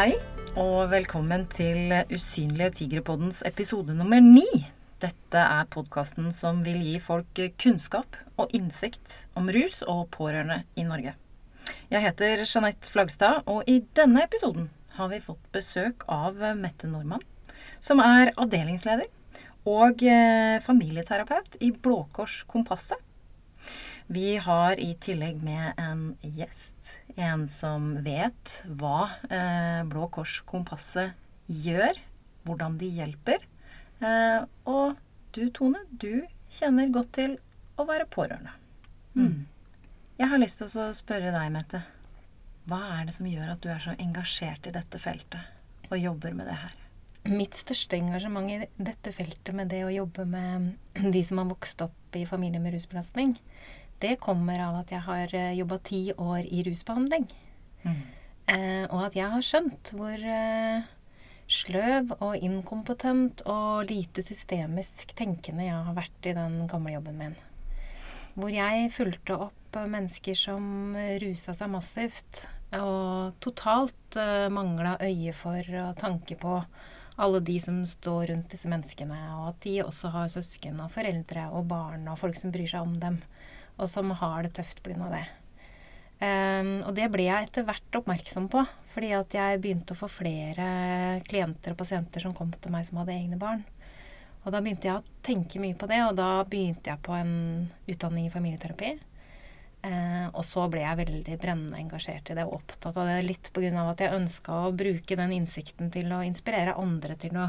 Hei, og velkommen til Usynlige tigrepoddens episode nummer ni. Dette er podkasten som vil gi folk kunnskap og innsikt om rus og pårørende i Norge. Jeg heter Jeanette Flagstad, og i denne episoden har vi fått besøk av Mette Nordmann, som er avdelingsleder og eh, familieterapeut i Blå Kors Kompasset. Vi har i tillegg med en gjest. En som vet hva eh, Blå Kors Kompasset gjør. Hvordan de hjelper. Eh, og du, Tone, du kjenner godt til å være pårørende. Mm. Jeg har lyst til å spørre deg, Mette. Hva er det som gjør at du er så engasjert i dette feltet og jobber med det her? Mitt største engasjement i dette feltet med det å jobbe med de som har vokst opp i familier med rusbelastning, det kommer av at jeg har eh, jobba ti år i rusbehandling. Mm. Eh, og at jeg har skjønt hvor eh, sløv og inkompetent og lite systemisk tenkende jeg har vært i den gamle jobben min. Hvor jeg fulgte opp mennesker som rusa seg massivt, og totalt eh, mangla øye for og tanke på alle de som står rundt disse menneskene, og at de også har søsken og foreldre og barn og folk som bryr seg om dem og som har det tøft pga. det. Um, og det ble jeg etter hvert oppmerksom på, fordi at jeg begynte å få flere klienter og pasienter som kom til meg som hadde egne barn. Og da begynte jeg å tenke mye på det, og da begynte jeg på en utdanning i familieterapi. Eh, og så ble jeg veldig brennende engasjert i det og opptatt av det litt pga. at jeg ønska å bruke den innsikten til å inspirere andre til å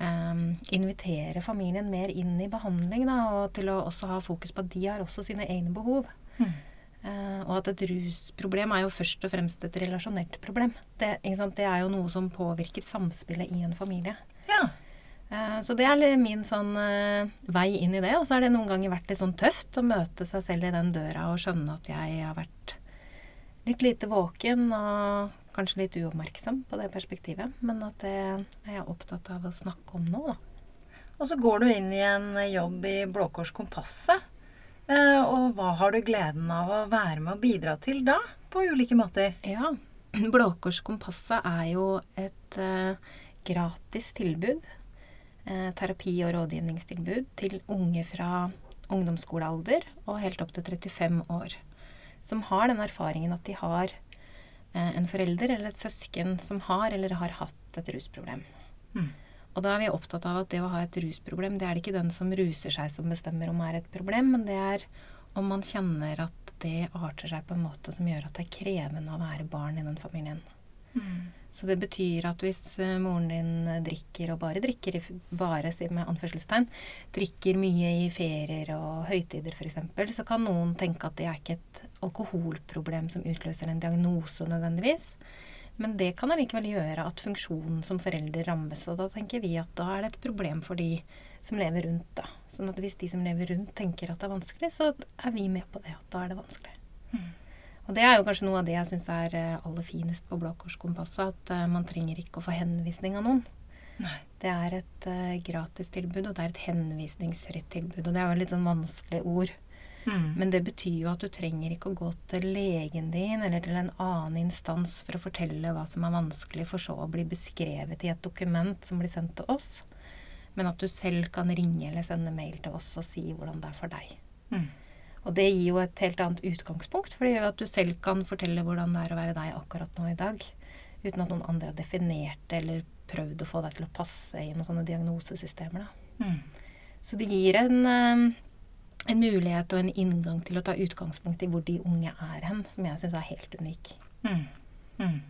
um, invitere familien mer inn i behandling, da, og til å også ha fokus på at de har også sine egne behov. Mm. Uh, og at et rusproblem er jo først og fremst et relasjonelt problem. Det, det er jo noe som påvirker samspillet i en familie. Ja. Uh, så det er min sånn uh, vei inn i det. Og så har det noen ganger vært litt sånn tøft å møte seg selv i den døra og skjønne at jeg har vært litt lite våken og kanskje litt uoppmerksom på det perspektivet. Men at det er jeg opptatt av å snakke om nå, da. Og så går du inn i en jobb i Blå Kors Kompasset. Eh, og hva har du gleden av å være med og bidra til da, på ulike måter? Ja, Blå Kors Kompasset er jo et uh, gratis tilbud. Uh, terapi- og rådgivningstilbud til unge fra ungdomsskolealder og helt opp til 35 år. Som har den erfaringen at de har Eh, en forelder eller et søsken som har eller har hatt et rusproblem. Mm. Og da er vi opptatt av at det å ha et rusproblem, det er det ikke den som ruser seg som bestemmer om det er et problem, men det er om man kjenner at det arter seg på en måte som gjør at det er krevende å være barn i den familien. Så det betyr at hvis uh, moren din drikker, og bare drikker, bare med anførselstegn, drikker mye i ferier og høytider f.eks., så kan noen tenke at det er ikke et alkoholproblem som utløser en diagnose nødvendigvis. Men det kan allikevel gjøre at funksjonen som forelder rammes. Og da tenker vi at da er det et problem for de som lever rundt, da. Sånn at hvis de som lever rundt tenker at det er vanskelig, så er vi med på det. At da er det vanskelig. Mm. Og det er jo kanskje noe av det jeg syns er eh, aller finest på Blå Kors-kompasset. At uh, man trenger ikke å få henvisning av noen. Nei. Det er et uh, gratis tilbud, og det er et henvisningsfritt tilbud. Og det er jo litt sånn vanskelige ord. Mm. Men det betyr jo at du trenger ikke å gå til legen din eller til en annen instans for å fortelle hva som er vanskelig, for så å bli beskrevet i et dokument som blir sendt til oss. Men at du selv kan ringe eller sende mail til oss og si hvordan det er for deg. Mm. Og det gir jo et helt annet utgangspunkt, for det gjør at du selv kan fortelle hvordan det er å være deg akkurat nå i dag. Uten at noen andre har definert det eller prøvd å få deg til å passe i noen sånne diagnosesystemer. Mm. Så det gir en, eh, en, mulighet og en inngang til å ta utgangspunkt i hvor de unge er hen, som jeg syns er helt unik. Mm. Mm.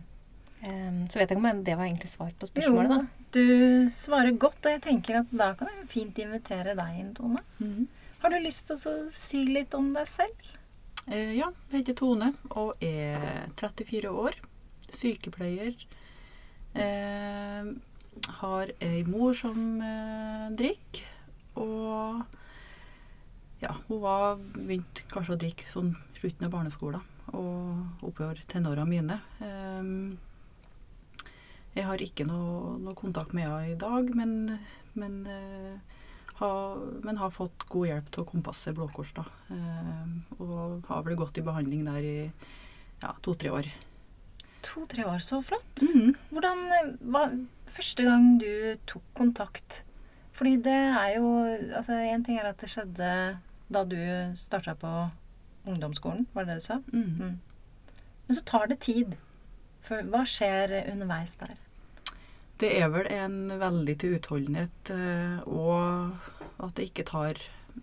Um, så vet jeg ikke om det var egentlig svar på spørsmålet, jo, da. Du svarer godt, og jeg tenker at da kan jeg fint invitere deg inn, Tone. Mm. Har du lyst til å si litt om deg selv? Eh, ja, jeg heter Tone og er 34 år. Sykepleier. Eh, har ei mor som eh, drikker. Og ja, hun var begynt kanskje å drikke sånn slutten av barneskolen og oppover tenåra mine. Eh, jeg har ikke noe, noe, kontakt med henne i dag, men, men eh, ha, men har fått god hjelp til å kompasse Blå Kors, da. Eh, og har vel gått i behandling der i ja, to-tre år. To-tre år, så flott. Mhm. Hvordan eh, var første gang du tok kontakt? Fordi det er jo Altså, én ting er at det skjedde da du starta på ungdomsskolen, var det det du sa? Mhm. Mm. Men så tar det tid. For hva skjer underveis der? Det er vel en veldig til utholdenhet, eh, og at jeg ikke tar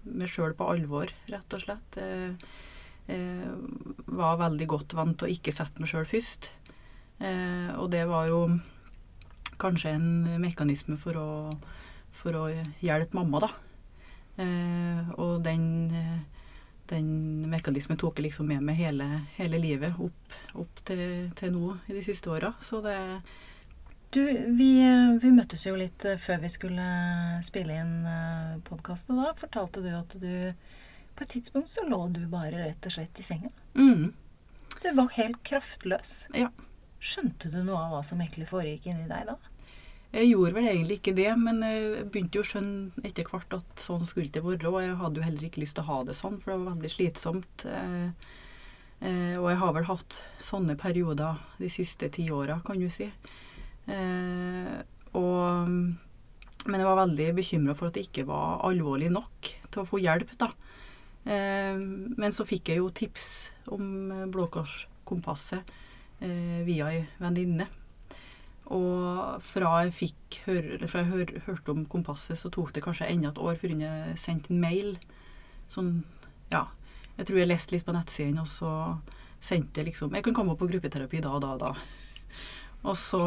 meg sjøl på alvor, rett og slett. Jeg, jeg var veldig godt vant til å ikke sette meg sjøl først. Eh, og det var jo kanskje en mekanisme for å, for å hjelpe mamma, da. Eh, og den, eh, den mekanismen tok jeg liksom med meg hele, hele livet opp, opp til, til nå i de siste åra. Så det Du, vi, vi møttes jo litt eh, før vi skulle spille inn podkast, og da fortalte du at du På et tidspunkt så lå du bare rett og slett i senga. mm, Du var helt kraftløs. Ja. Skjønte du noe av hva som egentlig foregikk inni deg da? Jeg gjorde vel egentlig ikke det, men jeg begynte jo å skjønne etter hvert at sånn skulle det være. Og jeg hadde jo heller ikke lyst til å ha det sånn, for det var veldig slitsomt. Eh, eh, og jeg har vel hatt sånne perioder de siste ti åra, kan du si. Eh, og, men jeg var veldig bekymra for at det ikke var alvorlig nok til å få hjelp, da. Eh, men så fikk jeg jo tips om Blå Kors-kompasset eh, via ei venninne. Og fra jeg fikk høre, fra jeg hør, hørte om kompasset, så tok det kanskje enda et år før jeg sendte en mail. Sånn, ja. Jeg tror jeg leste litt på nettsiden, og så sendte jeg liksom Jeg kan komme opp på gruppeterapi da og da og da. Og så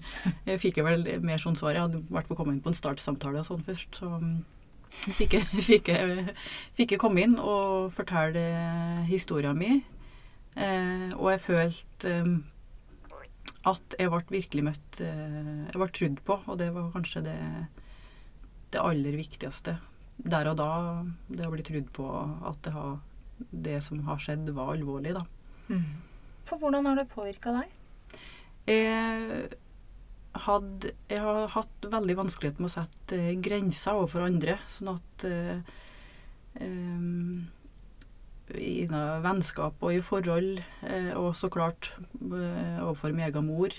jeg fikk jeg vel mer sånn svar. Jeg hadde i hvert fall kommet inn på en startsamtale og sånn først. Så fikk jeg, fikk jeg, fikk jeg komme inn og fortelle historien min. Eh, og jeg følte eh, at jeg ble virkelig møtt eh, Jeg ble trudd på, og det var kanskje det, det aller viktigste. Der og da, det å bli trudd på at det, har, det som har skjedd, var alvorlig, da. For hvordan har det påvirka deg? Jeg, hadde, jeg har hatt veldig vanskelighet med å sette eh, grenser overfor andre, sånn at eh, em, i vennskap og i forhold, eh, og så klart eh, overfor meg og mor.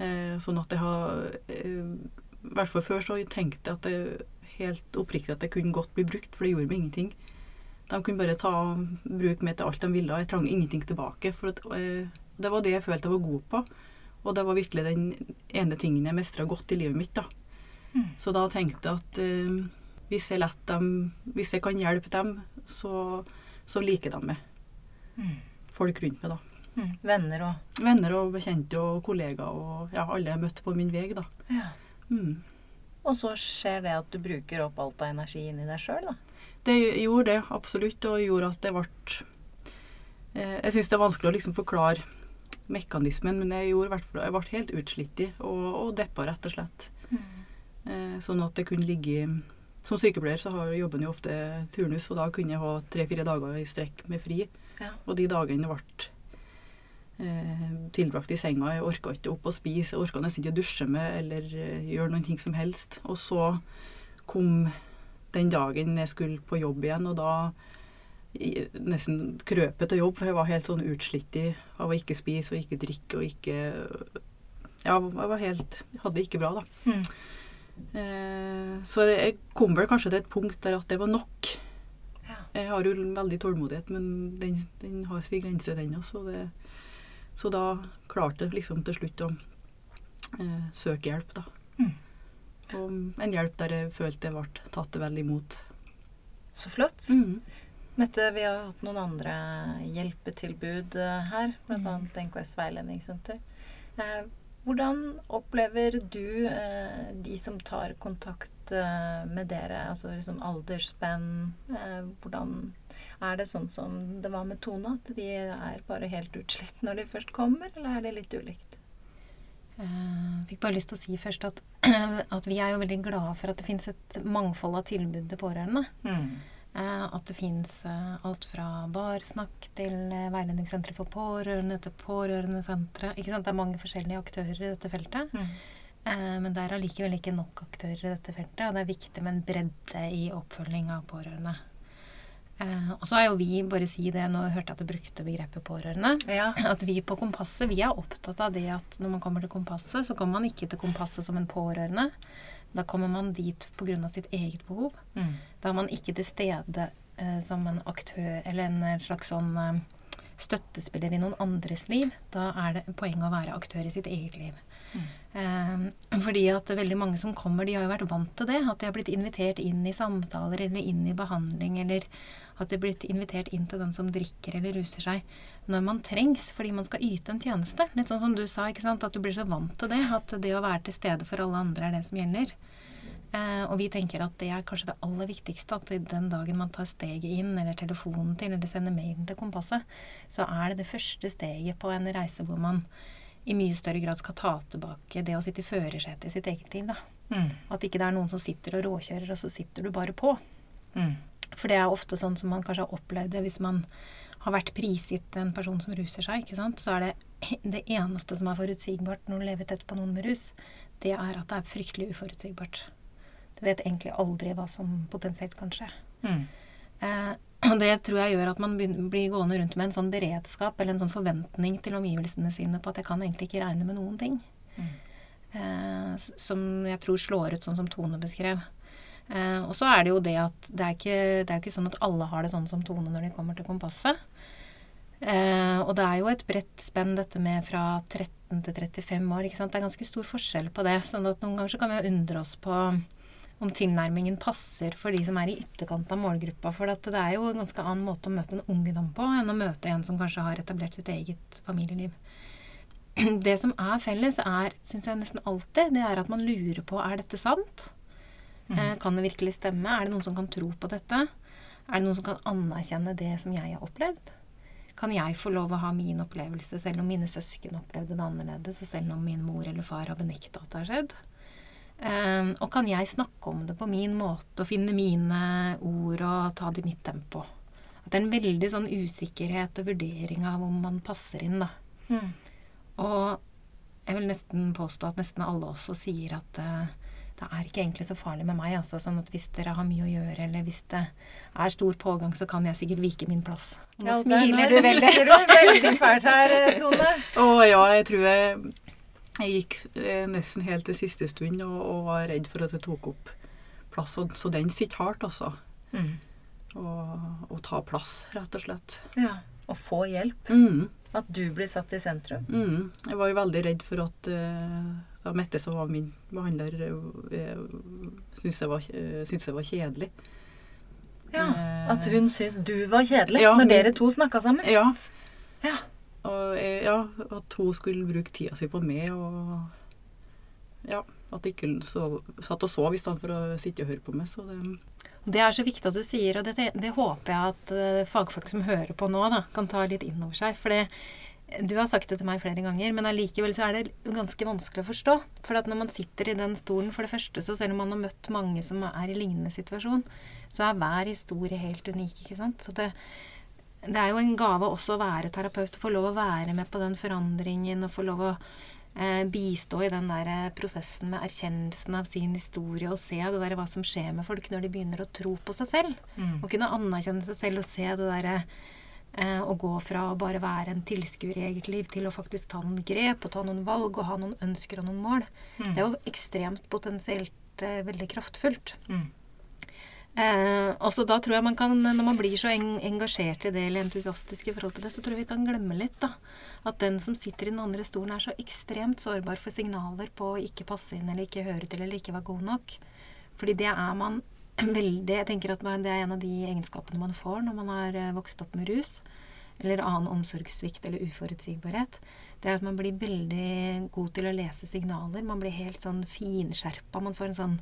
Eh, sånn at jeg har eh, I hvert fall før så tenkte jeg at det helt oppriktig at det kunne godt bli brukt, for det gjorde meg ingenting. De kunne bare ta, bruke meg til alt de ville. Jeg trang ingenting tilbake. For at, eh, det var det jeg følte jeg var god på. Og det var virkelig den ene tingen jeg mestra godt i livet mitt. da. Mm. Så da tenkte jeg at uh, hvis, jeg dem, hvis jeg kan hjelpe dem, så, så liker de meg. Mm. Folk rundt meg, da. Mm. Venner og Venner og bekjente og kollegaer og ja, alle jeg møtte på min vei, da. ja. Mm. Og så skjer det at du bruker opp alt av energi inni deg sjøl, da. Det gjorde det absolutt, og gjorde at det ble eh, Jeg syns det er vanskelig å liksom forklare mekanismen, men jeg, gjorde, jeg ble helt utslitt og, og deppa, rett og slett. Eh, sånn at det kunne ligge Som sykepleier så har jobben jo ofte turnus, og da kunne jeg ha tre-fire dager i strekk med fri. Ja. Og de dagene ble eh, tilbrakt i senga. Jeg orka ikke opp og spise, jeg orka nesten ikke å dusje med eller eh, gjøre noen ting som helst. Og så kom den dagen jeg skulle på jobb igjen, og da nesten krøpet av jobb, for jeg var helt sånn utslitt av å ikke spise og ikke drikke og ikke Ja, jeg var helt Hadde det ikke bra, da. Mm. Eh, så jeg kom vel kanskje til et punkt der at det var nok. Ja. Jeg har jo veldig tålmodighet, men den, den har sin grense, den også. Det, så da klarte jeg liksom til slutt å eh, søke hjelp, da. Mm. Og en hjelp der jeg følte jeg ble tatt vel imot. Så flott. Mm. Mette, vi har hatt noen andre hjelpetilbud eh, her, bl.a. Mm. NKS veiledningssenter. Eh, hvordan opplever du eh, de som tar kontakt med dere, altså liksom aldersspenn? Hvordan Er det sånn som det var med Tone, at de er bare helt utslitt når de først kommer, eller er det litt ulikt? Jeg fikk bare lyst til å si først at, at vi er jo veldig glade for at det finnes et mangfold av tilbud til pårørende. Eh, at det fins eh, alt fra barsnakk til Veiledningssenteret for pårørende til pårørendesentre. Ikke sant? Det er mange forskjellige aktører i dette feltet. Mm. men det er allikevel ikke nok aktører i dette feltet, og det er viktig med en bredde i oppfølging av pårørende. Eh, og så er jo vi, bare si det, nå hørte jeg at du brukte begrepet pårørende. Ja. At vi på Kompasset, vi er opptatt av det at når man kommer til Kompasset, så kommer man ikke til Kompasset som en pårørende. Da kommer man dit pga. sitt eget behov. Mm. Da er man ikke til stede eh, som en aktør eller en eh, slags sånn eh, støttespiller i noen andres liv. Da er det poenget å være aktør i sitt eget liv. Eh, fordi at veldig mange som kommer, de har jo vært vant til det. At de har blitt invitert inn i samtaler eller inn i behandling, eller at det blir invitert inn til den som drikker eller ruser seg når man trengs, fordi man skal yte en tjeneste. Litt sånn som du sa, ikke sant? at du blir så vant til det. At det å være til stede for alle andre er det som gjelder. Eh, og vi tenker at det er kanskje det aller viktigste. At den dagen man tar steget inn, eller telefonen til, eller sender mailen til Kompasset, så er det det første steget på en reise hvor man i mye større grad skal ta tilbake det å sitte i førersetet i sitt eget liv. da. Mm. At ikke det er noen som sitter og råkjører, og så sitter du bare på. Mm. For det er ofte sånn som man kanskje har opplevd det hvis man har vært prisgitt en person som ruser seg. ikke sant? Så er det det eneste som er forutsigbart når du lever tett på noen med rus, det er at det er fryktelig uforutsigbart. Du vet egentlig aldri hva som potensielt kan skje. Mm. Eh, og det tror jeg gjør at man blir gående rundt med en sånn beredskap eller en sånn forventning til omgivelsene sine på at jeg kan egentlig ikke regne med noen ting. Mm. Eh, som jeg tror slår ut sånn som Tone beskrev. Eh, og så er det jo det at det er, ikke, det er ikke sånn at alle har det sånn som Tone når de kommer til Kompasset. Eh, og det er jo et bredt spenn dette med fra 13 til 35 år. ikke sant? Det er ganske stor forskjell på det. sånn at noen ganger så kan vi jo undre oss på om tilnærmingen passer for de som er i ytterkant av målgruppa. For det er jo en ganske annen måte å møte en ungdom på enn å møte en som kanskje har etablert sitt eget familieliv. Det som er felles, er, syns jeg nesten alltid, det er at man lurer på er dette sant. Eh, kan det virkelig stemme? Er det noen som kan tro på dette? Er det noen som kan anerkjenne det som jeg har opplevd? Kan jeg få lov å ha min opplevelse, selv om mine søsken opplevde det annerledes, og selv om min mor eller far har benekta at det har skjedd? Um, og kan jeg snakke om det på min måte og finne mine ord og ta det i mitt tempo? At det er en veldig sånn usikkerhet og vurdering av om man passer inn, da. Mm. Og jeg vil nesten påstå at nesten alle også sier at eh, det er ikke egentlig så farlig med meg. Altså, sånn at hvis dere har mye å gjøre, eller hvis det er stor pågang, så kan jeg sikkert vike min plass. Nå Ja, smiler nå du veldig. nikker du veldig fælt her, eh, Tone. Å ja, jeg tror jeg, jeg gikk eh, nesten helt til siste stund og, og var redd for at jeg tok opp plass. Og, så den sitter hardt, altså. Mm. Å og ta plass, rett og slett. Ja. Å få hjelp. Mm. At du blir satt i sentrum. Mm. Jeg var jo veldig redd for at uh, da Mette, som var min behandler, uh, syntes, det var, syntes det var kjedelig. Ja. Eh, At hun syntes du var kjedelig Ja, når hun- dere to snakka sammen. Ja. Ja. Og ja, at hun skulle bruke tida si på meg, og ja, at hun ikke så, satt og sov i stedet for å sitte og høre på meg. Så det, Det er så viktig at du sier, og det, det håper jeg at eh, fagfolk som hører på nå, da, kan ta litt inn over seg. For det, du har sagt det til meg flere ganger, men allikevel så er det ganske vanskelig å forstå. For at når man sitter i den stolen, for det første, så selv om man har møtt mange som er i lignende situasjon, så er hver historie helt unik, ikke sant. Så det, det er jo en gave også å være terapeut, å få lov å være med på den forandringen, og få lov å eh, bistå i den der eh, prosessen med erkjennelsen av sin historie, og se det der hva som skjer med folk når de begynner å tro på seg selv. Mm. Og kunne anerkjenne seg selv og se det derre eh, å gå fra å bare være en tilskuer i eget liv til å faktisk ta noen grep og ta noen valg og ha noen ønsker og noen mål. Mm. Det er jo ekstremt potensielt eh, veldig kraftfullt. Mm. Eh, og så da tror jeg man kan, når man blir så eng engasjert i det eller entusiastisk i forhold til det, så tror jeg vi kan glemme litt, da. At den som sitter i den andre stolen er så ekstremt sårbar for signaler på å ikke passe inn eller ikke høre til eller ikke være god nok. Fordi det er man veldig Jeg tenker at det er en av de egenskapene man får når man har eh, vokst opp med rus. Eller annen omsorgssvikt eller uforutsigbarhet. Det er at man blir veldig god til å lese signaler. Man blir helt sånn finskjerpa. Man får en sånn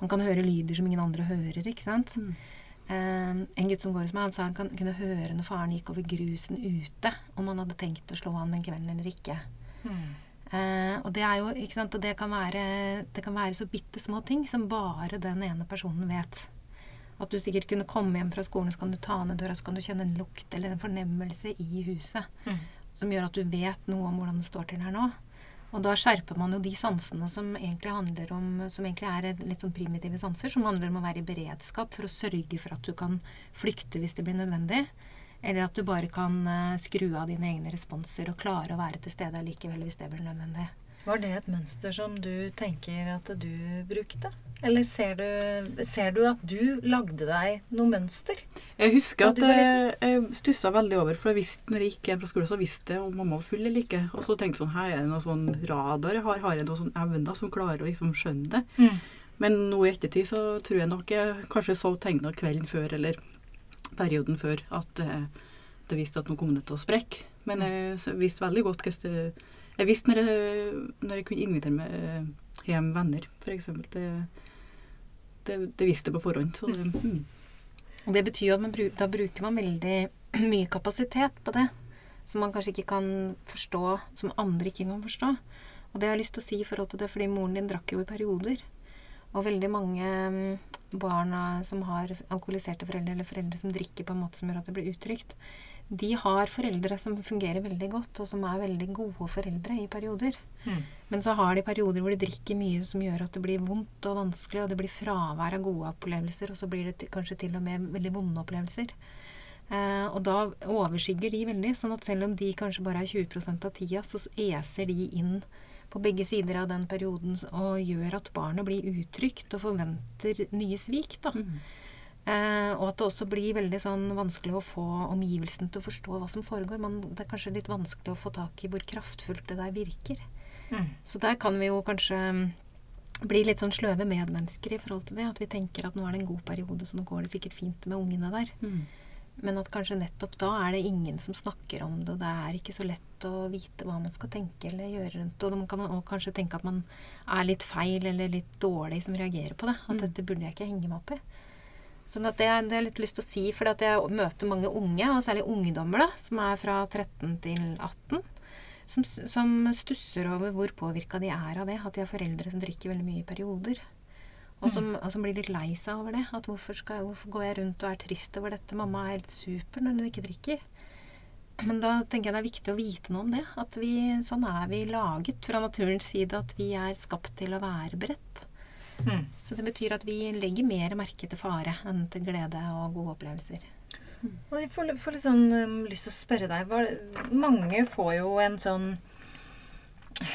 Man kan høre lyder som ingen andre hører, ikke sant. Mm. Eh, en gutt som går hos meg, han sa han kan, kunne høre når faren gikk over grusen ute, om han hadde tenkt å slå han den kvelden eller ikke. Mm. Eh, og det er jo, ikke sant, og det kan være, det kan være så bitte små ting som bare den ene personen vet. At du sikkert kunne komme hjem fra skolen, så kan du ta ned døra, så kan du kjenne en lukt eller en fornemmelse i huset Mm. som gjør at du vet noe om hvordan det står til her nå. Og da skjerper man jo de sansene som egentlig handler om Som egentlig er litt sånn primitive sanser, som handler om å være i beredskap for å sørge for at du kan flykte hvis det blir nødvendig. Eller at du bare kan uh, skru av dine egne responser og klare å være til stede allikevel hvis det blir nødvendig. Var det et mønster som du tenker at du brukte? Eller ser du, ser du at du lagde deg noe mønster? Jeg husker at jeg, jeg stussa veldig over, for jeg visste når jeg gikk hjem fra skolen, så visste jeg om mamma var full eller ikke. Og så tenkte jeg sånn, her er det noe sånn radar jeg har, har jeg noen sånn evner som klarer å liksom skjønne det. Mm. Men nå i ettertid så tror jeg nok jeg kanskje så tegna kvelden før, eller perioden før, at eh, det visste at nå kom det til å sprekke. Men jeg s- visste veldig godt hvordan det Jeg visste når jeg, når jeg kunne invitere meg eh, hjem venner, f.eks. Det, det, det visste jeg på forhånd. Så det, mm. Og det betyr jo at man, da bruker man veldig mye kapasitet på det. Som man kanskje ikke kan forstå, som andre ikke kan forstå. Og det har jeg lyst til å si i forhold til det, fordi moren din drakk jo i perioder. Og veldig mange mm, barn som har alkoholiserte foreldre, eller foreldre som drikker på en måte som gjør at det blir utrygt, de har foreldre som fungerer veldig godt, og som er veldig gode foreldre i perioder. Mm. Men så har de perioder hvor de drikker mye som gjør at det blir vondt og vanskelig, og det blir fravær av gode opplevelser, og så blir det kanskje til og med veldig vonde opplevelser. Eh, og da overskygger de veldig, sånn at selv om de kanskje bare er 20 av tida, så eser de inn på begge sider av den perioden og gjør at barnet blir utrygt og forventer nye svik. da. Mm. Eh, og at det også blir veldig sånn vanskelig å få omgivelsene til å forstå hva som foregår. Man, det er kanskje litt vanskelig å få tak i hvor kraftfullt det der virker. Mm. Så der kan vi jo kanskje mm, bli litt sånn sløve medmennesker i forhold til det. At vi tenker at nå er det en god periode, så nå går det sikkert fint med ungene der. Mm. Men at kanskje nettopp da er det ingen som snakker om det, og det er ikke så lett å vite hva man skal tenke eller gjøre rundt det. Og man kan også kanskje tenke at man er litt feil eller litt dårlig som reagerer på det. At Mm. dette burde jeg ikke henge meg opp i. Sånn at det, det har jeg litt lyst til å si, for jeg møter mange unge, og særlig ungdommer, da, som er fra 13 til 18, som, som stusser over hvor påvirka de er av det. At de har foreldre som drikker veldig mye i perioder. Og som, og som blir litt lei seg over det. At hvorfor, skal, jeg- hvorfor går jeg rundt og er trist over dette? Mamma er helt super når hun ikke drikker. Men da tenker jeg det er viktig å vite noe om det. At vi, sånn er vi laget fra naturens side. At vi er skapt til å være beredt. Mm. Så det betyr at vi legger mer merke til fare enn til glede og gode opplevelser. Og jeg får, får litt sånn um, lyst til å spørre deg Mange får jo en sånn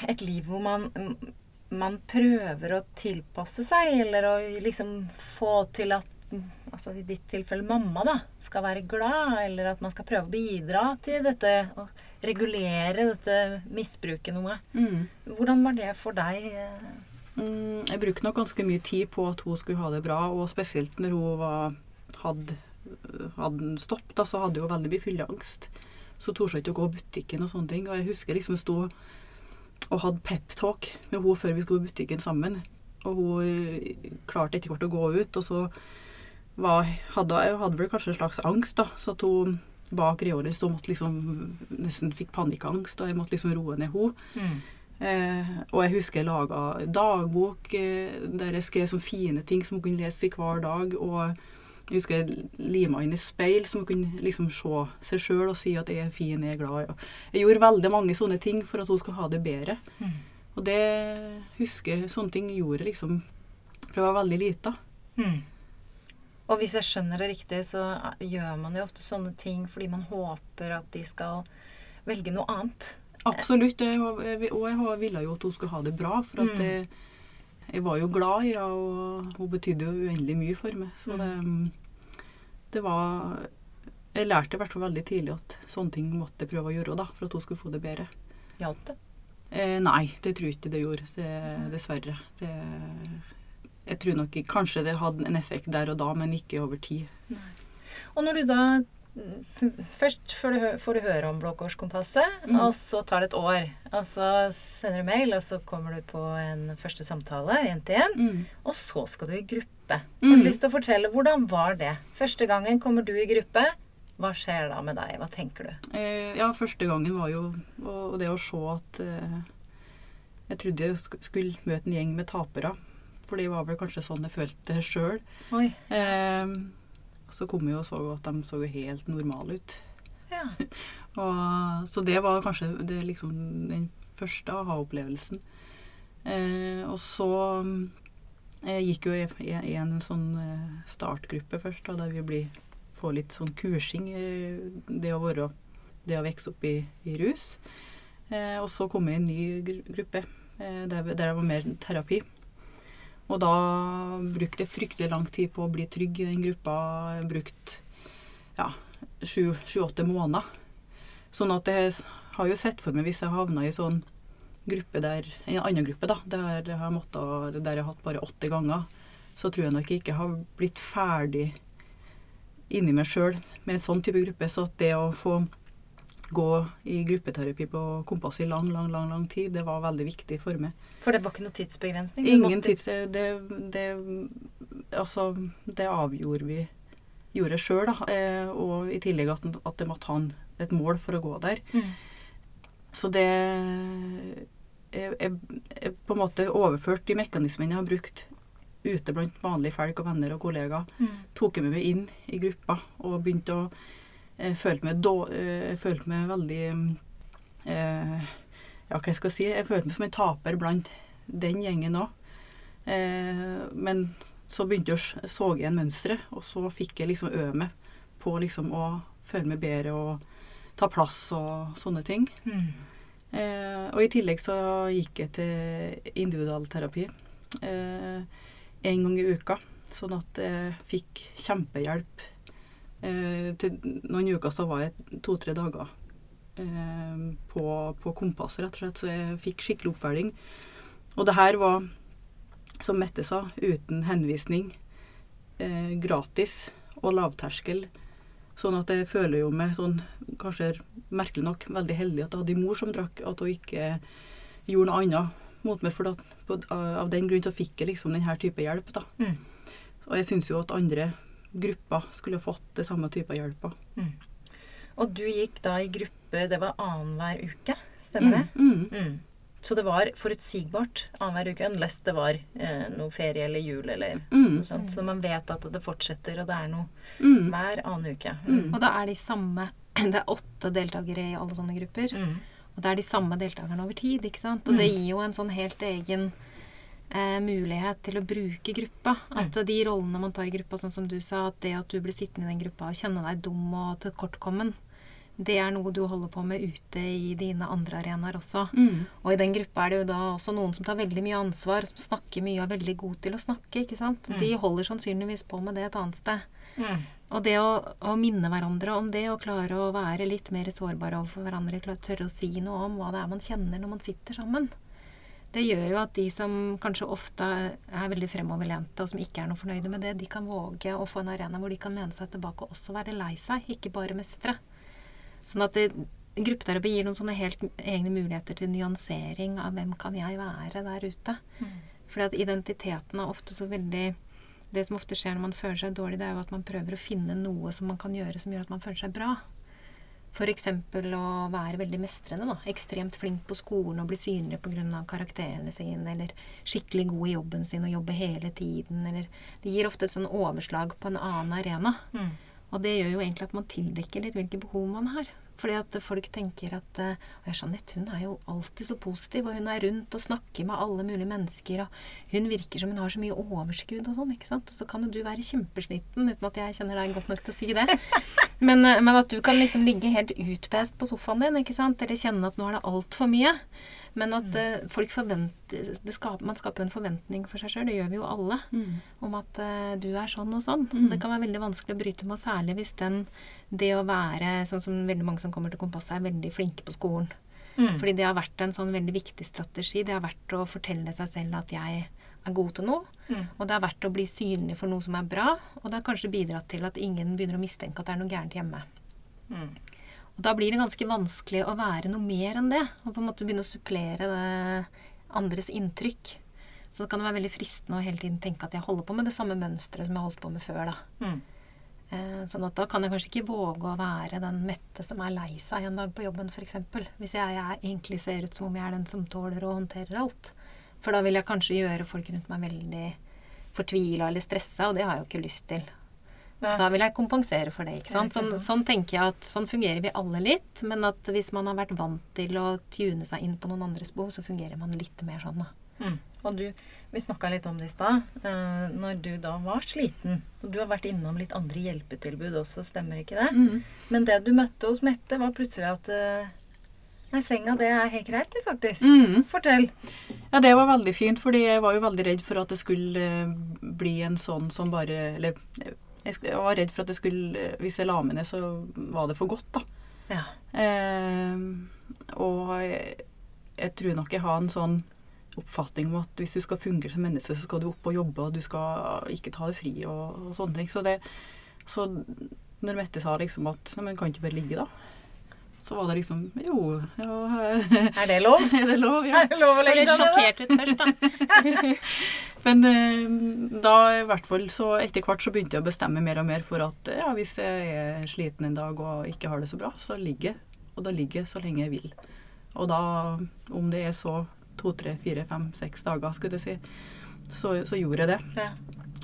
Et liv hvor man man prøver å tilpasse seg, eller å liksom få til at Altså i ditt tilfelle mamma, da, skal være glad, eller at man skal prøve å bidra til dette og regulere dette misbruket noe. Mm. Hvordan var det for deg? Mm, jeg brukte nok ganske mye tid på at hun skulle ha det bra, og spesielt når hun var, hadde, hadde stoppet, så hadde hun veldig mye fylleangst. Så torde hun ikke å gå i butikken og sånne ting. Og jeg husker liksom sto og hadde peptalk med henne før vi skulle i butikken sammen. Og hun eh, klarte etter hvert å gå ut, og så var, hadde jeg vel kanskje en slags angst, da. Så at hun bak Reoris måtte liksom nesten fikk panikkangst, og jeg måtte liksom roe ned henne. Eh, og jeg husker jeg laga dagbok eh, der jeg skrev sånne fine ting som hun kunne lese i hver dag. Og jeg husker jeg lima inn i speil, så hun kunne liksom se seg sjøl og si at jeg er fin, jeg er glad. Jeg gjorde veldig mange sånne ting for at hun skulle ha det bedre. Mm. Og det husker jeg Sånne ting gjorde jeg liksom fra jeg var veldig lita. Mm. Og hvis jeg skjønner det riktig, så gjør man jo ofte sånne ting fordi man håper at de skal velge noe annet. Absolutt. Jeg, og jeg ville jo at hun skulle ha det bra. For at Mm. jeg, jeg var jo glad i henne, og hun betydde jo uendelig mye for meg. Så det, det var Jeg lærte i hvert fall veldig tidlig at sånne ting måtte jeg prøve å gjøre da, for at hun skulle få det bedre. Hjalp det? Eh, nei, det tror jeg ikke det gjorde. Det, dessverre. Det, jeg tror nok kanskje det hadde en effekt der og da, men ikke over tid. Og når du da Først får du, får du høre om Blåkårskompasset, Mm. og så tar det et år. Og så sender du mail, og så kommer du på en første samtale, én til én. Og så skal du i gruppe. Har Mm. du lyst til å fortelle hvordan var det? Første gangen kommer du i gruppe. Hva skjer da med deg? Hva tenker du? Eh, ja, første gangen var jo og det å se at eh, Jeg trodde jeg skulle møte en gjeng med tapere. For det var vel kanskje sånn jeg følte det sjøl. Eh, så kom jeg og så at de så helt normale ut. Ja. Og, så det var kanskje det liksom den første aha-opplevelsen. Eh, og så eh, gikk jo i, i, i en sånn eh, startgruppe først, da, der vi blir, får litt sånn kursing det å være det å vokse opp i, i rus. Eh, og så kom jeg i en ny gruppe eh, der, der det var mer terapi. Og da brukte jeg fryktelig lang tid på å bli trygg i den gruppa. Jeg brukte ja, sju-åtte måneder. Sånn at jeg har jo sett for meg hvis jeg havna i sånn gruppe der, en annen gruppe da, der jeg har, måttet, der jeg har hatt bare åtte ganger, så tror jeg nok jeg ikke har blitt ferdig inni meg sjøl med en sånn type gruppe. Så det å få gå i gruppeterapi på Kompass i lang, lang, lang, lang tid, det var veldig viktig for meg. For det var ikke noe tidsbegrensning? Ingen måtte- tids... Det, det Altså, det avgjorde vi gjorde sjøl, da. Eh, og i tillegg at, at det måtte ha en, et mål for å gå der. Mm. Så det Jeg, jeg, jeg på en måte overførte de mekanismene jeg har brukt ute blant vanlige folk og venner og kollegaer. Mm. Tok jeg med meg inn i gruppa og begynte å Jeg følte meg, då, eh, jeg følte meg veldig eh, Ja, hva jeg skal si? Jeg følte meg som en taper blant den gjengen òg. Eh, men så begynte jeg å jeg så igjen mønsteret, og så fikk jeg liksom øve meg på liksom å føle meg bedre og ta plass og sånne ting. Mm. Eh, og i tillegg så gikk jeg til individualterapi eh, en gang i uka, sånn at jeg fikk kjempehjelp. Eh, til noen uker så var jeg to-tre dager eh, på, på kompass, rett og slett, så jeg fikk skikkelig oppfølging. Og det her var, som Mette sa, uten henvisning, eh, gratis og lavterskel. Sånn at jeg føler jo meg sånn, kanskje merkelig nok, veldig heldig at jeg hadde en mor som drakk, at hun ikke gjorde noe annet mot meg. For at, på, av den grunn så fikk jeg liksom denne type hjelp, da. Mm. Og jeg syns jo at andre grupper skulle fått det samme type hjelp. Mm. Og du gikk da i gruppe, det var annenhver uke, stemmer det? Mm, mm. Mm. Så det var forutsigbart annenhver uke, unless det var eh, noe ferie eller jul eller Mm, noe sånt. Så man vet at det fortsetter, og det er noe mm, hver annen uke. Mm. Og da er de samme Det er åtte deltakere i alle sånne grupper. Mm. Og det er de samme deltakerne over tid, ikke sant. Og det Mm. gir jo en sånn helt egen eh, mulighet til å bruke gruppa. At de rollene man tar i gruppa, sånn som du sa, at det at du blir sittende i den gruppa og kjenne deg dum og tilkortkommen, det er noe du holder på med ute i dine andre arenaer også. Mm, Og i den gruppa er det jo da også noen som tar veldig mye ansvar, som snakker mye og er veldig god til å snakke, ikke sant. Mm. De holder sannsynligvis på med det et annet sted. Mm. Og det å, å minne hverandre om det, og klare å være litt mer sårbare overfor hverandre, klare- tørre å si noe om hva det er man kjenner når man sitter sammen, det gjør jo at de som kanskje ofte er veldig fremoverlente, og som ikke er noe fornøyde med det, de kan våge å få en arena hvor de kan lene seg tilbake og også være lei seg, ikke bare mestre. Sånn at det, gruppeterapi gir noen sånne helt egne muligheter til nyansering av hvem kan jeg være der ute. Fordi at identiteten er ofte så veldig Det som ofte skjer når man føler seg dårlig, det er jo at man prøver å finne noe som man kan gjøre som gjør at man føler seg bra. F.eks. å være veldig mestrende. da, Ekstremt flink på skolen og bli synlig pga. karakterene sine. Eller skikkelig god i jobben sin og jobbe hele tiden. Eller Det gir ofte et sånn overslag på en annen arena. Mm. Og det gjør jo egentlig at man tildekker litt hvilke behov man har. Fordi at folk tenker at eh, «Å, ja, Jeanette hun er jo alltid så positiv, og hun er rundt og snakker med alle mulige mennesker, og hun virker som hun har så mye overskudd og sånn, ikke sant. Og så kan jo du være kjempesliten, uten at jeg kjenner deg godt nok til å si det. Men, eh, men at du kan liksom ligge helt utpest på sofaen din, ikke sant. Eller kjenne at nå er det altfor mye. Men at eh, folk forventer det skaper, Man skaper jo en forventning for seg sjøl, det gjør vi jo alle mm, om at uh, du er sånn og sånn. Mm. Det kan være veldig vanskelig å bryte med, særlig hvis den det å være sånn som veldig mange som kommer til kompasset, er veldig flinke på skolen. Mm. Fordi det har vært en sånn veldig viktig strategi. Det har vært å fortelle seg selv at jeg er god til noe. Mm. Og det har vært å bli synlig for noe som er bra. Og det har kanskje bidratt til at ingen begynner å mistenke at det er noe gærent hjemme. Mm. Og da blir det ganske vanskelig å være noe mer enn det. Og på en måte begynne å supplere andres inntrykk. Så det kan være veldig fristende å hele tiden tenke at jeg holder på med det samme mønsteret som jeg holdt på med før. da. Mm. Eh, sånn at da kan jeg kanskje ikke våge å være den mette som er lei seg en dag på jobben, f.eks. Hvis jeg, jeg egentlig ser ut som om jeg er den som tåler og håndterer alt. For da vil jeg kanskje gjøre folk rundt meg veldig fortvila eller stressa, og det har jeg jo ikke lyst til. Så Da vil jeg kompensere for det. ikke sant? Sånn, sånn tenker jeg at sånn fungerer vi alle litt. Men at hvis man har vært vant til å tune seg inn på noen andres behov, så fungerer man litt mer sånn. da. Mm. Og du, vi snakka litt om det i stad. Uh, når du da var sliten Og du har vært innom litt andre hjelpetilbud også, stemmer ikke det? Mm. Men det du møtte hos Mette, var plutselig at uh, Nei, senga, det er helt greit, det, faktisk. Mm. Fortell. Ja, det var veldig fint, fordi jeg var jo veldig redd for at det skulle eh, bli en sånn som bare Eller jeg, var redd for at det skulle Hvis jeg la meg ned, så var det for godt, da. Ja. Eh, og jeg, jeg tror nok jeg har en sånn oppfatning om at hvis du skal fungere som menneske, så skal du opp og jobbe, og du skal ikke ta det fri og, og sånne ting. Så, det, så når Mette sa liksom at Nei, men kan ikke bare ligge, da? Så var det liksom Jo, ja Er det lov? Er det lov? Ja. Er det lov å Så legge litt seg ned? sjokkert ut først, da. Men eh, da i hvert fall så etter hvert så begynte jeg å bestemme mer og mer for at ja, hvis jeg er sliten en dag og ikke har det så bra, så ligger jeg. Og da ligger jeg så lenge jeg vil. Og da, om det er så to, tre, fire, fem, seks dager, skulle jeg si, så, så gjorde jeg det. Ja.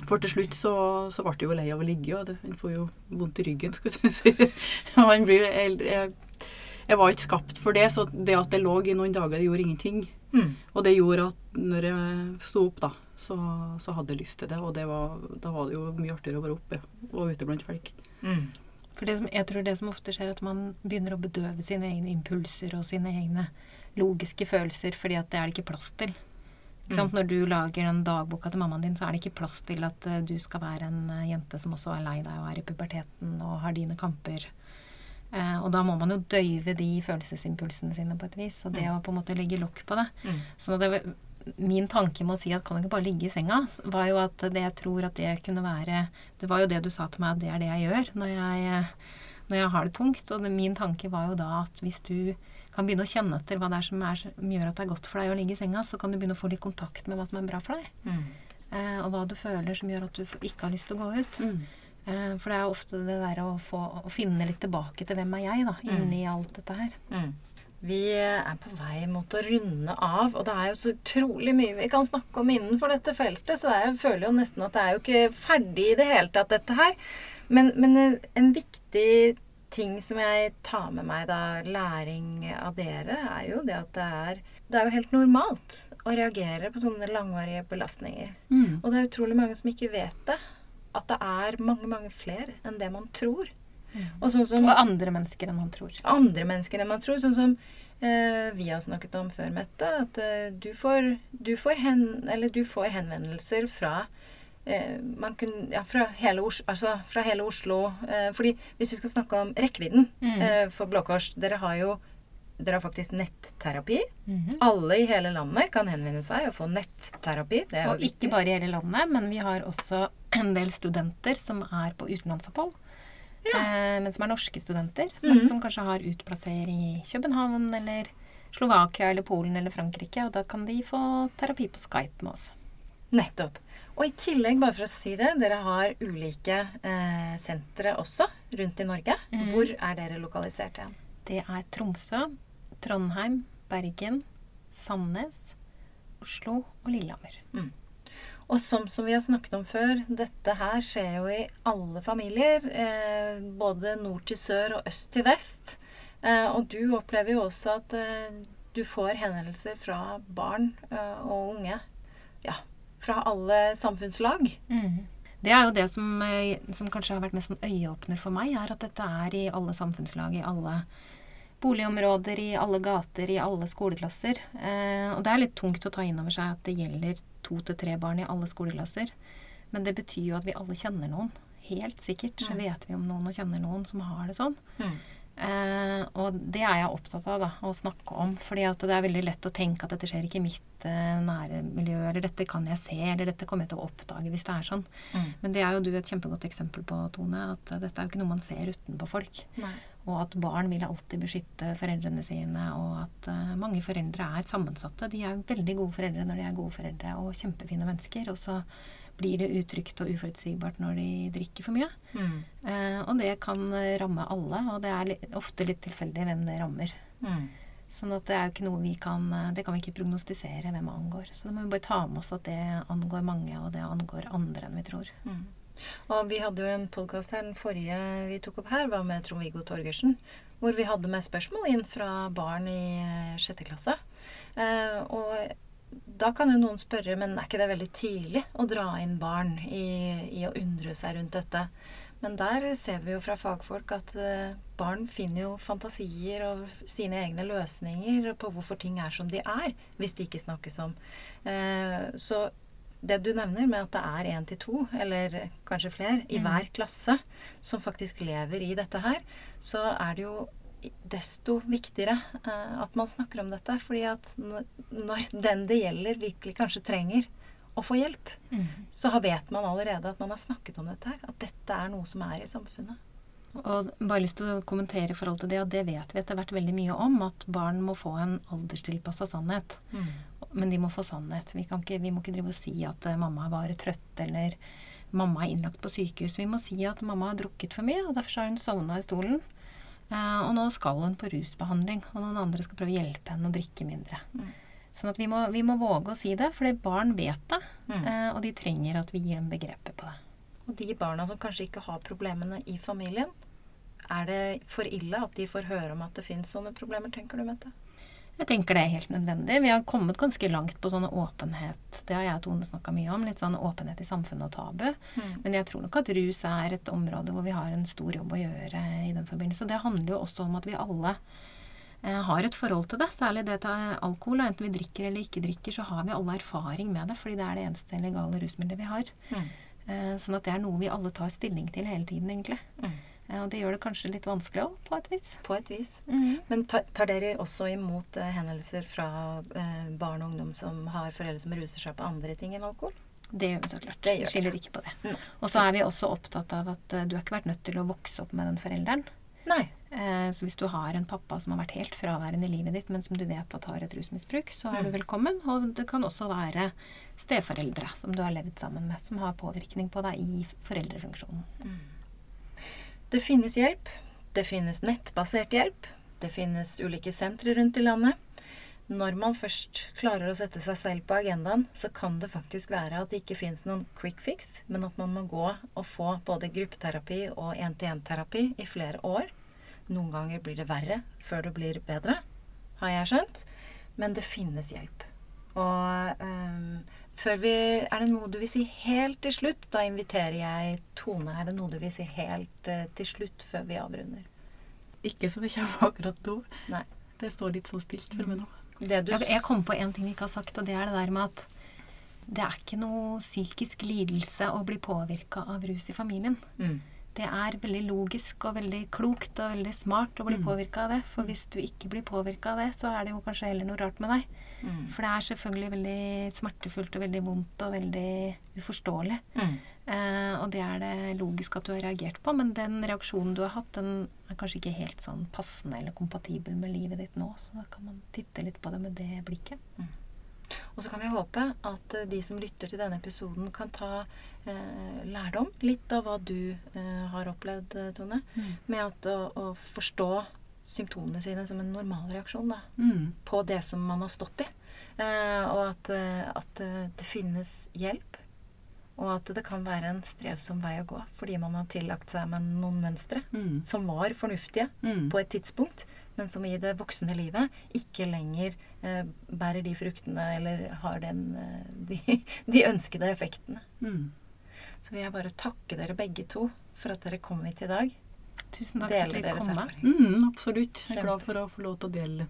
For til slutt så, så ble jeg jo lei av å ligge, og det, en får jo vondt i ryggen, skulle jeg si. Og man blir, jeg, jeg, jeg var ikke skapt for det, så det at jeg lå i noen dager, det gjorde ingenting. Mm. Og det gjorde at når jeg sto opp, da, så, så hadde jeg lyst til det. Og det var, da var det jo mye artigere å være oppe og ute blant folk. Mm. For det som, jeg tror det som ofte skjer, er at man begynner å bedøve sine egne impulser og sine egne logiske følelser, fordi at det er det ikke plass til. Ikke sant? Når du lager den dagboka til mammaen din, så er det ikke plass til at uh, du skal være en uh, jente som også er lei deg og er i puberteten og har dine kamper. Uh, og da må man jo døyve de følelsesimpulsene sine på et vis. Og det å på en måte legge lokk på det. Mm. Så det, min tanke med å si at kan du ikke bare ligge i senga, var jo at det jeg tror at det kunne være Det var jo det du sa til meg, at det er det jeg gjør når jeg, når jeg har det tungt. Og det, min tanke var jo da at hvis du kan begynne å kjenne etter hva det er som, er som gjør at det er godt for deg å ligge i senga, så kan du begynne å få litt kontakt med hva som er bra for deg. Mm. Eh, og hva du føler som gjør at du ikke har lyst til å gå ut. Eh, for det er ofte det der å, få, å finne litt tilbake til hvem er jeg, da, inni alt dette her. Mm. Vi er på vei mot å runde av, og det er jo så utrolig mye vi kan snakke om innenfor dette feltet, så det jeg føler jo nesten at det er jo ikke ferdig i det hele tatt, dette her. Men, men eh, en viktig ting som jeg tar med meg da, læring av dere, er jo det at det er, det er jo helt normalt å reagere på sånne langvarige belastninger. Mm. Og det er utrolig mange som ikke vet det. At det er mange, mange flere enn det man tror. Og sånn som Og andre mennesker enn man tror. andre mennesker enn man tror. Sånn som eh, vi har snakket om før, Mette. At eh, du, får, du, får hen, eller du får henvendelser fra man kunne, ja, fra, hele Oslo, altså fra hele Oslo. Eh, fordi hvis vi skal snakke om rekkevidden Mm. eh, for Blå Kors Dere har jo dere har faktisk netterapi. Mhm. Alle i hele landet kan henvende seg og få netterapi. Er Og ikke bare i hele landet, men vi har også en del studenter som er på utenlandsopphold. Eh, men som er norske studenter, men Mhm. som kanskje har utplassering i København eller Slovakia eller Polen eller Frankrike. Og da kan de få terapi på Skype med oss. Nettopp. Og i tillegg, bare for å si det, dere har ulike eh, sentre også rundt i Norge. Mm. Hvor er dere lokalisert hen? Det er Tromsø, Trondheim, Bergen, Sandnes, Oslo og Lillehammer. Og som, som vi har snakket om før, dette her skjer jo i alle familier. Eh, både nord til sør og øst til vest. Eh, og du opplever jo også at eh, du får henvendelser fra barn eh, og unge. Ja, fra alle samfunnslag. Det er jo det som, eh, som kanskje har vært mest sånn øyeåpner for meg, er at dette er i alle samfunnslag, i alle boligområder, i alle gater, i alle skoleklasser. Eh, og det er litt tungt å ta inn over seg at det gjelder to til tre barn i alle skoleklasser. Men det betyr jo at vi alle kjenner noen. Helt sikkert så Mm. vet vi om noen og kjenner noen som har det sånn. Mm. Eh, og det er jeg opptatt av da, å snakke om. fordi at det er veldig lett å tenke at dette skjer ikke i mitt eh, nære miljø, eller dette kan jeg se, eller dette kommer jeg til å oppdage hvis det er sånn. Mm. Men det er jo du et kjempegodt eksempel på, Tone. At dette er jo ikke noe man ser utenpå folk. Nei. Og at barn vil alltid beskytte foreldrene sine, og at eh, mange foreldre er sammensatte. De er veldig gode foreldre når de er gode foreldre, og kjempefine mennesker. Og så blir det utrygt og uforutsigbart når de drikker for mye. Mm. Eh, og det kan ramme alle, og det er ofte litt tilfeldig hvem det rammer. Mm. Sånn at det er jo ikke noe vi kan eh, Det kan vi ikke prognostisere hvem det angår. Så da må vi bare ta med oss at det angår mange, og det angår andre enn vi tror. Mm. Og vi hadde jo en podkast her, den forrige vi tok opp her, var med Trond-Viggo Torgersen. Hvor vi hadde med spørsmål inn fra barn i eh, sjette klasse. Eh, og da kan jo noen spørre, men er ikke det veldig tidlig å dra inn barn i, i å undre seg rundt dette? Men der ser vi jo fra fagfolk at eh, barn finner jo fantasier og sine egne løsninger på hvorfor ting er som de er, hvis de ikke snakkes om. Eh, så det du nevner med at det er én til to, eller kanskje flere, i Mm. hver klasse som faktisk lever i dette her, så er det jo desto viktigere eh, at man snakker om dette. Fordi at når den det gjelder, virkelig kanskje trenger å få hjelp, så vet man allerede at man har snakket om dette her. At dette er noe som er i samfunnet. Og bare lyst til å kommentere i forhold til det, og det vet vi etter hvert veldig mye om, at barn må få en alderstilpassa sannhet. Men de må få sannhet. Vi, kan ikke, vi må ikke drive og si at mamma mamma var trøtt, eller mamma er innlagt på sykehus. Vi må si at mamma har drukket for mye, og derfor har hun sovna i stolen. Eh, og nå skal hun på rusbehandling, og noen andre skal prøve å hjelpe henne å drikke mindre. Mm. Sånn at vi må, vi må våge å si det, for barn vet det. Mm. eh, og de trenger at vi gir dem begrepet på det. Og de barna som kanskje ikke har problemene i familien, er det for ille at de får høre om at det fins sånne problemer, tenker du, Mette? Jeg tenker det er helt nødvendig. Vi har kommet ganske langt på sånne åpenhet. Det har jeg og Tone snakka mye om. Litt sånn åpenhet i samfunnet og tabu. Men jeg tror nok at rus er et område hvor vi har en stor jobb å gjøre i den forbindelse. Og det handler jo også om at vi alle eh, har et forhold til det. Særlig det til alkohol. og Enten vi drikker eller ikke drikker, så har vi alle erfaring med det. Fordi det er det eneste legale rusmiddelet vi har. Mm. Eh, sånn at det er noe vi alle tar stilling til hele tiden, egentlig. Mm. Og det gjør det kanskje litt vanskelig òg, på et vis. På et vis. Men tar, tar dere også imot eh, henvendelser fra eh, barn og ungdom som har foreldre som ruser seg på andre ting enn alkohol? Det gjør vi så klart. Det gjør skiller ikke på det. Mm. Og så er vi også opptatt av at eh, du har ikke vært nødt til å vokse opp med den forelderen. Nei. Eh, så hvis du har en pappa som har vært helt fraværende i livet ditt, men som du vet at har et rusmisbruk, så er du Mm. velkommen. Og det kan også være steforeldre som du har levd sammen med, som har påvirkning på deg i foreldrefunksjonen. Det finnes hjelp. Det finnes nettbasert hjelp. Det finnes ulike sentre rundt i landet. Når man først klarer å sette seg selv på agendaen, så kan det faktisk være at det ikke finnes noen quick fix, men at man må gå og få både gruppeterapi og én-til-én-terapi i flere år. Noen ganger blir det verre før det blir bedre, har jeg skjønt. Men det finnes hjelp. Og før vi Er det noe du vil si helt til slutt? Da inviterer jeg Tone. Er det noe du vil si helt eh, til slutt før vi avrunder? Ikke som jeg kommer akkurat nå. Nei. Det står litt sånn stilt for meg nå. Det du Jeg, jeg kom på en ting vi ikke har sagt, og det er det der med at det er ikke noe psykisk lidelse å bli påvirka av rus i familien. mm. Det er veldig logisk og veldig klokt og veldig smart å bli Mm. påvirka av det. For hvis du ikke blir påvirka av det, så er det jo kanskje heller noe rart med deg. Mm. For det er selvfølgelig veldig smertefullt og veldig vondt og veldig uforståelig. Mm. Eh, og det er det logisk at du har reagert på, men den reaksjonen du har hatt, den er kanskje ikke helt sånn passende eller kompatibel med livet ditt nå. Så da kan man titte litt på det med det blikket. Og så kan vi håpe at eh, de som lytter til denne episoden, kan ta eh, lærdom litt av hva du eh, har opplevd, Tone, Tone. Med at å, å forstå symptomene sine som en normal reaksjon da, Mm. på det som man har stått i. Eh, og at, eh, at eh, det finnes hjelp. Og at det kan være en strevsom vei å gå fordi man har tillagt seg med noen mønstre Mm. som var fornuftige Mm. på et tidspunkt, men som i det voksne livet ikke lenger eh, bærer de fruktene eller har den, eh, de, de ønskede effektene. Mm. Så vil jeg bare takke dere begge to for at dere kom hit i dag. Tusen takk Deler for at dere kom. Mm, absolutt. Jeg er glad for å få lov til å dele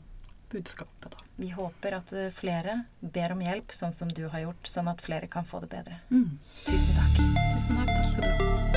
budskapet, da. Vi håper at eh, flere ber om hjelp, sånn som du har gjort, sånn at flere kan få det bedre. Mm. Tusen takk. Tusen takk. Takk.